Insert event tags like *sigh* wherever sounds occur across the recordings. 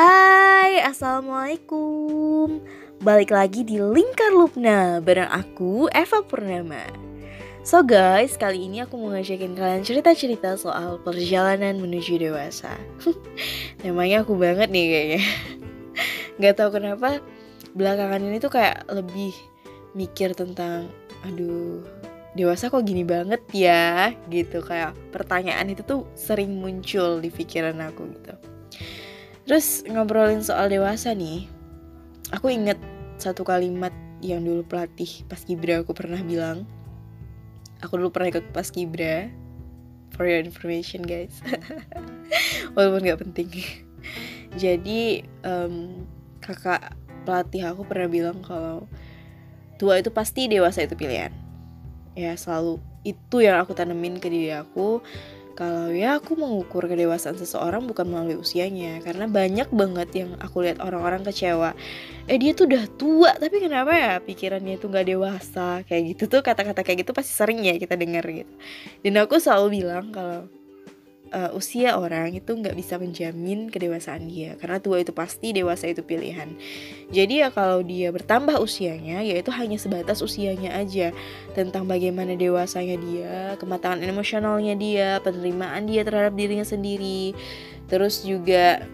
Hai, Assalamualaikum. Balik lagi di Lingkar Lupna Bareng aku, Eva Purnama. So guys, kali ini aku mau ngajakin kalian cerita-cerita soal perjalanan menuju dewasa. *laughs* Namanya aku banget nih kayaknya. Gak tau kenapa belakangan ini tuh kayak lebih mikir tentang Aduh, dewasa kok gini banget ya? Gitu kayak pertanyaan itu tuh sering muncul di pikiran aku gitu Terus ngobrolin soal dewasa nih, aku inget satu kalimat yang dulu pelatih pas Kibra aku pernah bilang. Aku dulu pernah ikut pas Kibra, for your information guys. *laughs* Walaupun gak penting. *laughs* Jadi um, kakak pelatih aku pernah bilang kalau tua itu pasti dewasa itu pilihan. Ya selalu itu yang aku tanemin ke diri aku kalau ya aku mengukur kedewasaan seseorang bukan melalui usianya karena banyak banget yang aku lihat orang-orang kecewa. Eh dia tuh udah tua tapi kenapa ya pikirannya itu nggak dewasa? Kayak gitu tuh kata-kata kayak gitu pasti sering ya kita dengar gitu. Dan aku selalu bilang kalau uh, usia orang itu nggak bisa menjamin kedewasaan dia karena tua itu pasti dewasa itu pilihan. Jadi ya kalau dia bertambah usianya ya itu hanya sebatas usianya aja tentang bagaimana dewasanya dia kematangan emosionalnya dia penerimaan dia terhadap dirinya sendiri terus juga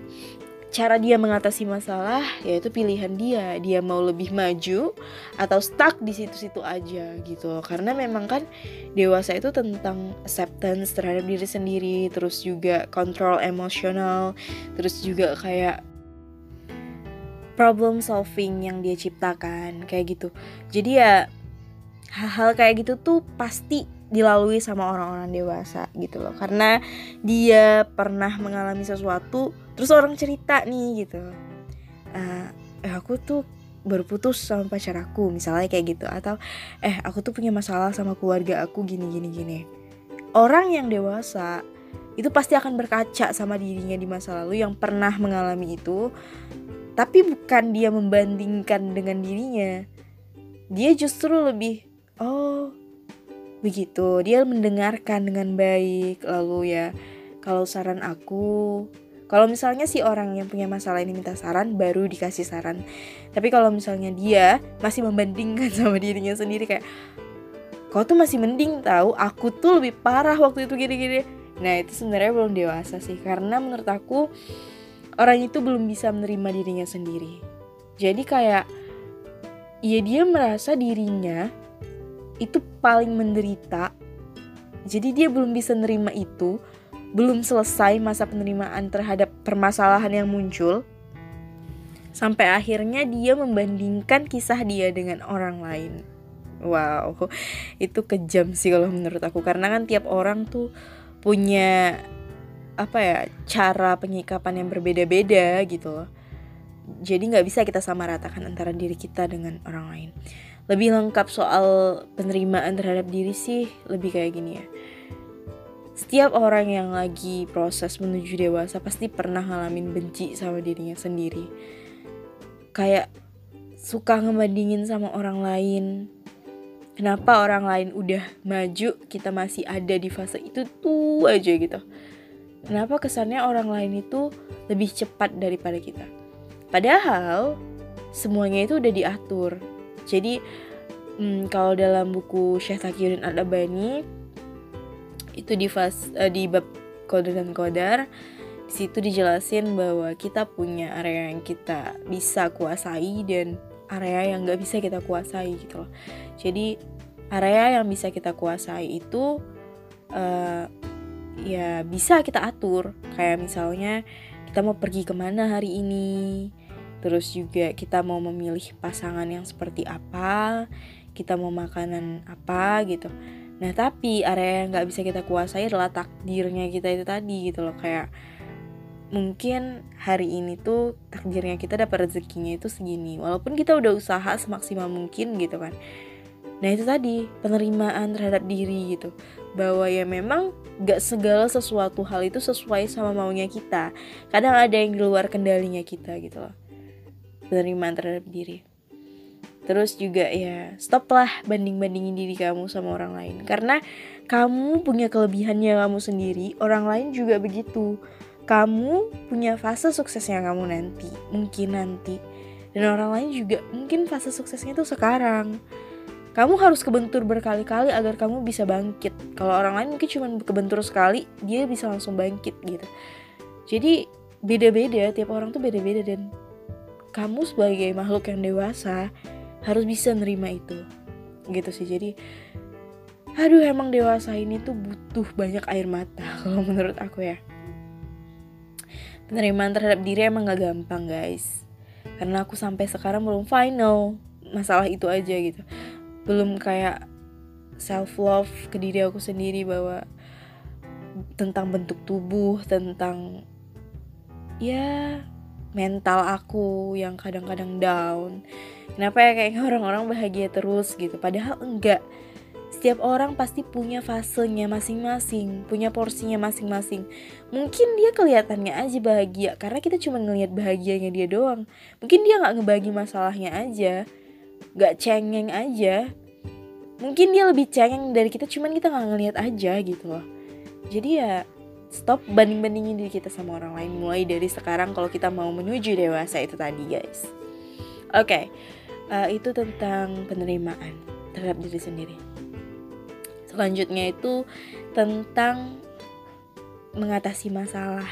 cara dia mengatasi masalah yaitu pilihan dia. Dia mau lebih maju atau stuck di situ-situ aja gitu. Karena memang kan dewasa itu tentang acceptance terhadap diri sendiri terus juga kontrol emosional terus juga kayak problem solving yang dia ciptakan kayak gitu. Jadi ya hal-hal kayak gitu tuh pasti dilalui sama orang-orang dewasa gitu loh. Karena dia pernah mengalami sesuatu terus orang cerita nih gitu. Uh, eh aku tuh baru putus sama pacar aku misalnya kayak gitu. Atau eh aku tuh punya masalah sama keluarga aku gini gini gini. Orang yang dewasa itu pasti akan berkaca sama dirinya di masa lalu yang pernah mengalami itu. Tapi bukan dia membandingkan dengan dirinya. Dia justru lebih oh begitu. Dia mendengarkan dengan baik. Lalu ya kalau saran aku kalau misalnya si orang yang punya masalah ini minta saran, baru dikasih saran. Tapi kalau misalnya dia masih membandingkan *laughs* sama dirinya sendiri kayak, kau tuh masih mending tahu, aku tuh lebih parah waktu itu gini-gini. Nah itu sebenarnya belum dewasa sih, karena menurut aku orang itu belum bisa menerima dirinya sendiri. Jadi kayak, ya dia merasa dirinya itu paling menderita. Jadi dia belum bisa nerima itu, belum selesai masa penerimaan terhadap permasalahan yang muncul, sampai akhirnya dia membandingkan kisah dia dengan orang lain. Wow, itu kejam sih kalau menurut aku karena kan tiap orang tuh punya apa ya cara penyikapan yang berbeda-beda gitu loh. Jadi nggak bisa kita sama ratakan antara diri kita dengan orang lain. Lebih lengkap soal penerimaan terhadap diri sih lebih kayak gini ya setiap orang yang lagi proses menuju dewasa pasti pernah ngalamin benci sama dirinya sendiri. Kayak suka ngebandingin sama orang lain. Kenapa orang lain udah maju, kita masih ada di fase itu tuh aja gitu. Kenapa kesannya orang lain itu lebih cepat daripada kita? Padahal semuanya itu udah diatur. Jadi hmm, kalau dalam buku Syekh Taqiyuddin Al-Albani itu di fas uh, di bab kode dan kodar di situ dijelasin bahwa kita punya area yang kita bisa kuasai dan area yang nggak bisa kita kuasai gitu loh. Jadi area yang bisa kita kuasai itu uh, ya bisa kita atur. Kayak misalnya kita mau pergi ke mana hari ini? Terus juga kita mau memilih pasangan yang seperti apa? Kita mau makanan apa gitu Nah tapi area yang nggak bisa kita kuasai adalah takdirnya kita itu tadi gitu loh kayak mungkin hari ini tuh takdirnya kita dapat rezekinya itu segini walaupun kita udah usaha semaksimal mungkin gitu kan. Nah itu tadi penerimaan terhadap diri gitu. Bahwa ya memang gak segala sesuatu hal itu sesuai sama maunya kita. Kadang ada yang di luar kendalinya kita gitu loh. Penerimaan terhadap diri Terus juga ya stoplah banding-bandingin diri kamu sama orang lain. Karena kamu punya kelebihannya kamu sendiri Orang lain juga begitu. Kamu punya fase suksesnya kamu nanti mungkin nanti. Dan orang lain juga mungkin fase suksesnya itu sekarang. Kamu harus kebentur berkali-kali agar kamu bisa bangkit. Kalau orang lain mungkin cuma kebentur sekali dia bisa langsung bangkit gitu. Jadi beda-beda tiap orang tuh beda-beda dan kamu sebagai makhluk yang dewasa harus bisa nerima itu. Gitu sih jadi aduh emang dewasa ini tuh butuh banyak air mata *laughs* kalau menurut aku ya. Penerimaan terhadap diri emang gak gampang guys. Karena aku sampai sekarang belum final masalah itu aja gitu. Belum kayak self love ke diri aku sendiri bahwa tentang bentuk tubuh tentang ya mental aku yang kadang-kadang down kenapa ya kayaknya orang-orang bahagia terus gitu padahal enggak setiap orang pasti punya fasenya masing-masing, punya porsinya masing-masing. Mungkin dia kelihatannya aja bahagia karena kita cuma ngelihat bahagianya dia doang. Mungkin dia nggak ngebagi masalahnya aja, nggak cengeng aja. Mungkin dia lebih cengeng dari kita, cuman kita nggak ngelihat aja gitu loh. Jadi ya stop banding-bandingin diri kita sama orang lain mulai dari sekarang kalau kita mau menuju dewasa itu tadi guys. Oke, okay, uh, eh, itu tentang penerimaan terhadap diri sendiri selanjutnya itu tentang mengatasi masalah.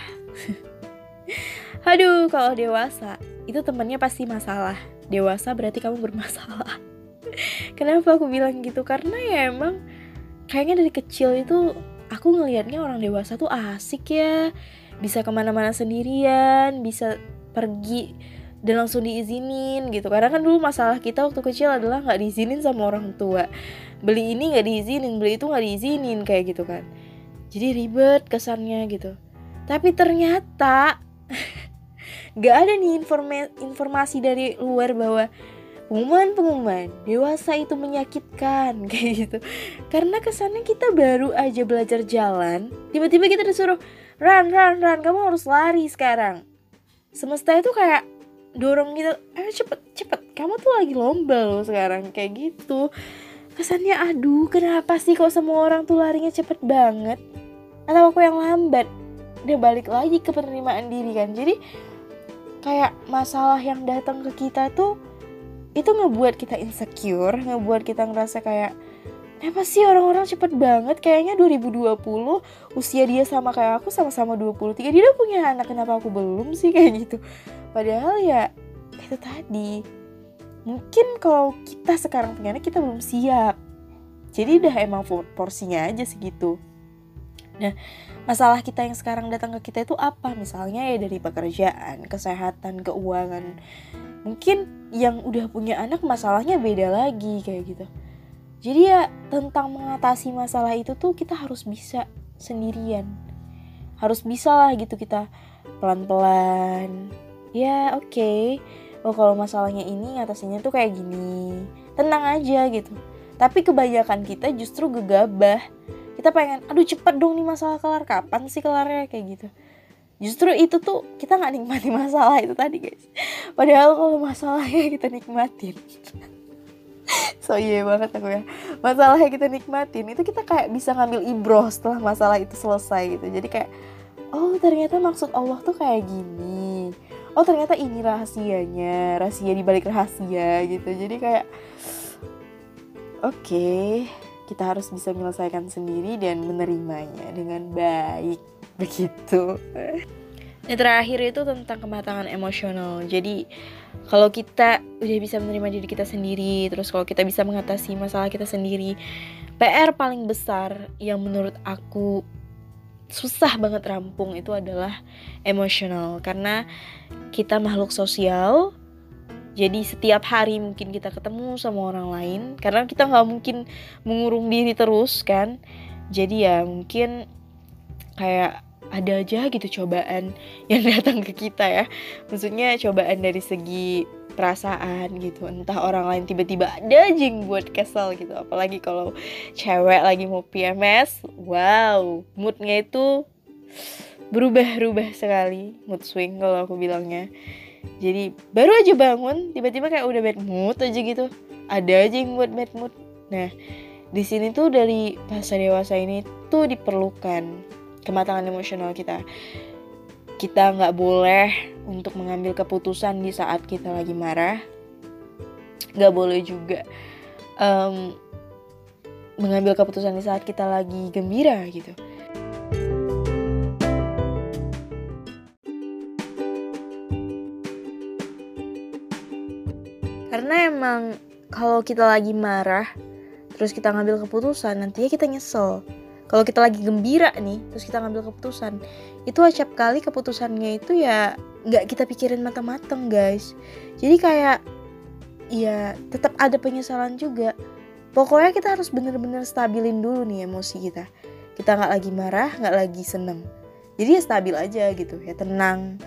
*laughs* Aduh, kalau dewasa itu temannya pasti masalah. Dewasa berarti kamu bermasalah. *laughs* Kenapa aku bilang gitu? Karena ya emang kayaknya dari kecil itu aku ngelihatnya orang dewasa tuh asik ya. Bisa ke mana-mana sendirian, bisa pergi dan langsung diizinin gitu. Karena kan dulu masalah kita waktu kecil adalah nggak diizinin sama orang tua. Beli ini nggak diizinin beli itu nggak diizinin kayak gitu kan. Jadi ribet kesannya gitu. Tapi ternyata *laughs* nggak ada nih informa informasi dari luar bahwa pengumuman-pengumuman dewasa itu menyakitkan *laughs* kayak gitu. Karena kesannya kita baru aja belajar jalan tiba-tiba kita disuruh run run run kamu harus lari sekarang. Semesta itu kayak dorong gitu ayo cepet cepet kamu tuh lagi lomba loh sekarang kayak gitu. Kesannya aduh kenapa sih kok semua orang tuh larinya cepet banget? Atau aku yang lambat? Udah balik lagi ke penerimaan diri kan. Jadi kayak masalah yang datang ke kita tuh itu ngebuat kita insecure ngebuat kita ngerasa kayak Kenapa sih orang-orang cepet banget? Kayaknya 2020 Usia dia sama kayak aku Sama-sama 23 Dia udah punya anak Kenapa aku belum sih? *laughs* Kayak gitu. Padahal ya itu tadi. Mungkin kalau kita sekarang punya anak kita belum siap. Jadi udah emang porsinya aja segitu. Nah masalah kita yang sekarang datang ke kita itu apa? Misalnya ya dari pekerjaan kesehatan keuangan mungkin yang udah punya anak masalahnya beda lagi kayak gitu. Jadi ya tentang mengatasi masalah itu tuh kita harus bisa sendirian. Harus bisa lah gitu kita pelan-pelan. Ya oke. Okay. oh kalau masalahnya ini atasinya tuh kayak gini. Tenang aja gitu. Tapi kebanyakan kita justru gegabah. Kita pengen aduh cepet dong nih masalah kelar. Kapan sih kelarnya? Kayak gitu justru itu tuh kita nggak nikmati masalah itu tadi guys. Padahal kalau masalahnya kita nikmatin. *laughs* So iya banget aku ya. Masalahnya kita nikmatin itu kita kayak bisa ngambil ibroh setelah masalah itu selesai gitu. Jadi kayak oh ternyata maksud Allah tuh kayak gini. Oh ternyata ini rahasianya rahasia di balik rahasia gitu. Jadi kayak oke okay, kita harus bisa menyelesaikan sendiri dan menerimanya dengan baik begitu. Yang terakhir itu tentang kematangan emosional. Jadi kalau kita udah bisa menerima diri kita sendiri terus kalau kita bisa mengatasi masalah kita sendiri PR paling besar yang menurut aku susah banget rampung itu adalah emosional. Karena kita makhluk sosial jadi setiap hari mungkin kita ketemu sama orang lain karena kita nggak mungkin mengurung diri terus kan. Jadi ya mungkin kayak ada aja gitu cobaan *laughs* yang datang ke kita ya. Maksudnya cobaan dari segi perasaan gitu. Entah orang lain tiba-tiba ada yang buat kesel gitu. Apalagi kalau cewek lagi mau PMS wow moodnya itu berubah-ubah sekali. Mood swing kalau aku bilangnya. Jadi baru aja bangun tiba-tiba kayak udah bad mood aja gitu. Ada aja yang buat bad mood. Nah di sini tuh dari fase dewasa ini tuh diperlukan kematangan emosional kita. Kita nggak boleh untuk mengambil keputusan di saat kita lagi marah. Nggak boleh juga um, mengambil keputusan di saat kita lagi gembira gitu. Karena emang kalau kita lagi marah terus kita ngambil keputusan nantinya kita nyesel kalau kita lagi gembira nih terus kita ngambil keputusan itu acap kali keputusannya itu ya nggak kita pikirin matang-matang guys. Jadi kayak ya tetap ada penyesalan juga. Pokoknya kita harus bener-bener stabilin dulu nih emosi kita. Kita nggak lagi marah nggak lagi seneng. Jadi ya stabil aja gitu ya tenang.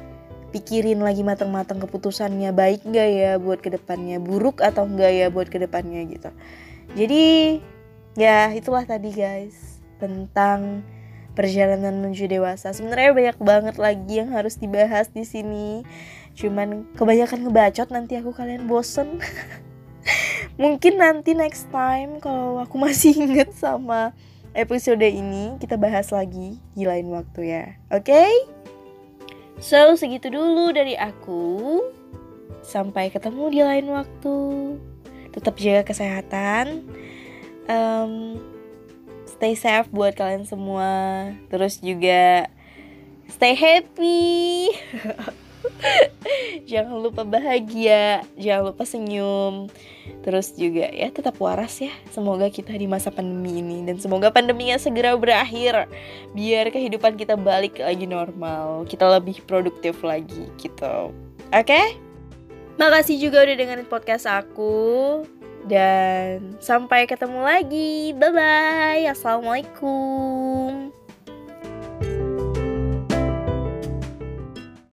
Pikirin lagi matang-matang keputusannya baik nggak ya buat ke depannya buruk atau enggak ya buat ke depannya gitu. Jadi ya itulah tadi guys tentang perjalanan menuju dewasa. Sebenarnya banyak banget lagi yang harus dibahas di sini. Cuman kebanyakan ngebacot nanti aku kalian bosen. *laughs* Mungkin nanti next time kalau aku *laughs* masih inget sama episode ini kita bahas lagi di lain waktu ya. Oke? Okay? So segitu dulu dari aku. Sampai ketemu di lain waktu. Tetap jaga kesehatan. Um, stay safe buat kalian semua. Terus juga stay happy. *laughs* Jangan lupa bahagia jangan lupa senyum. Terus juga ya tetap waras ya. Semoga kita di masa pandemi ini dan semoga pandeminya segera berakhir biar kehidupan kita balik lagi normal. Kita lebih produktif lagi gitu. Oke? Okay? makasih juga udah dengerin podcast aku dan sampai ketemu lagi. Bye bye. Assalamualaikum.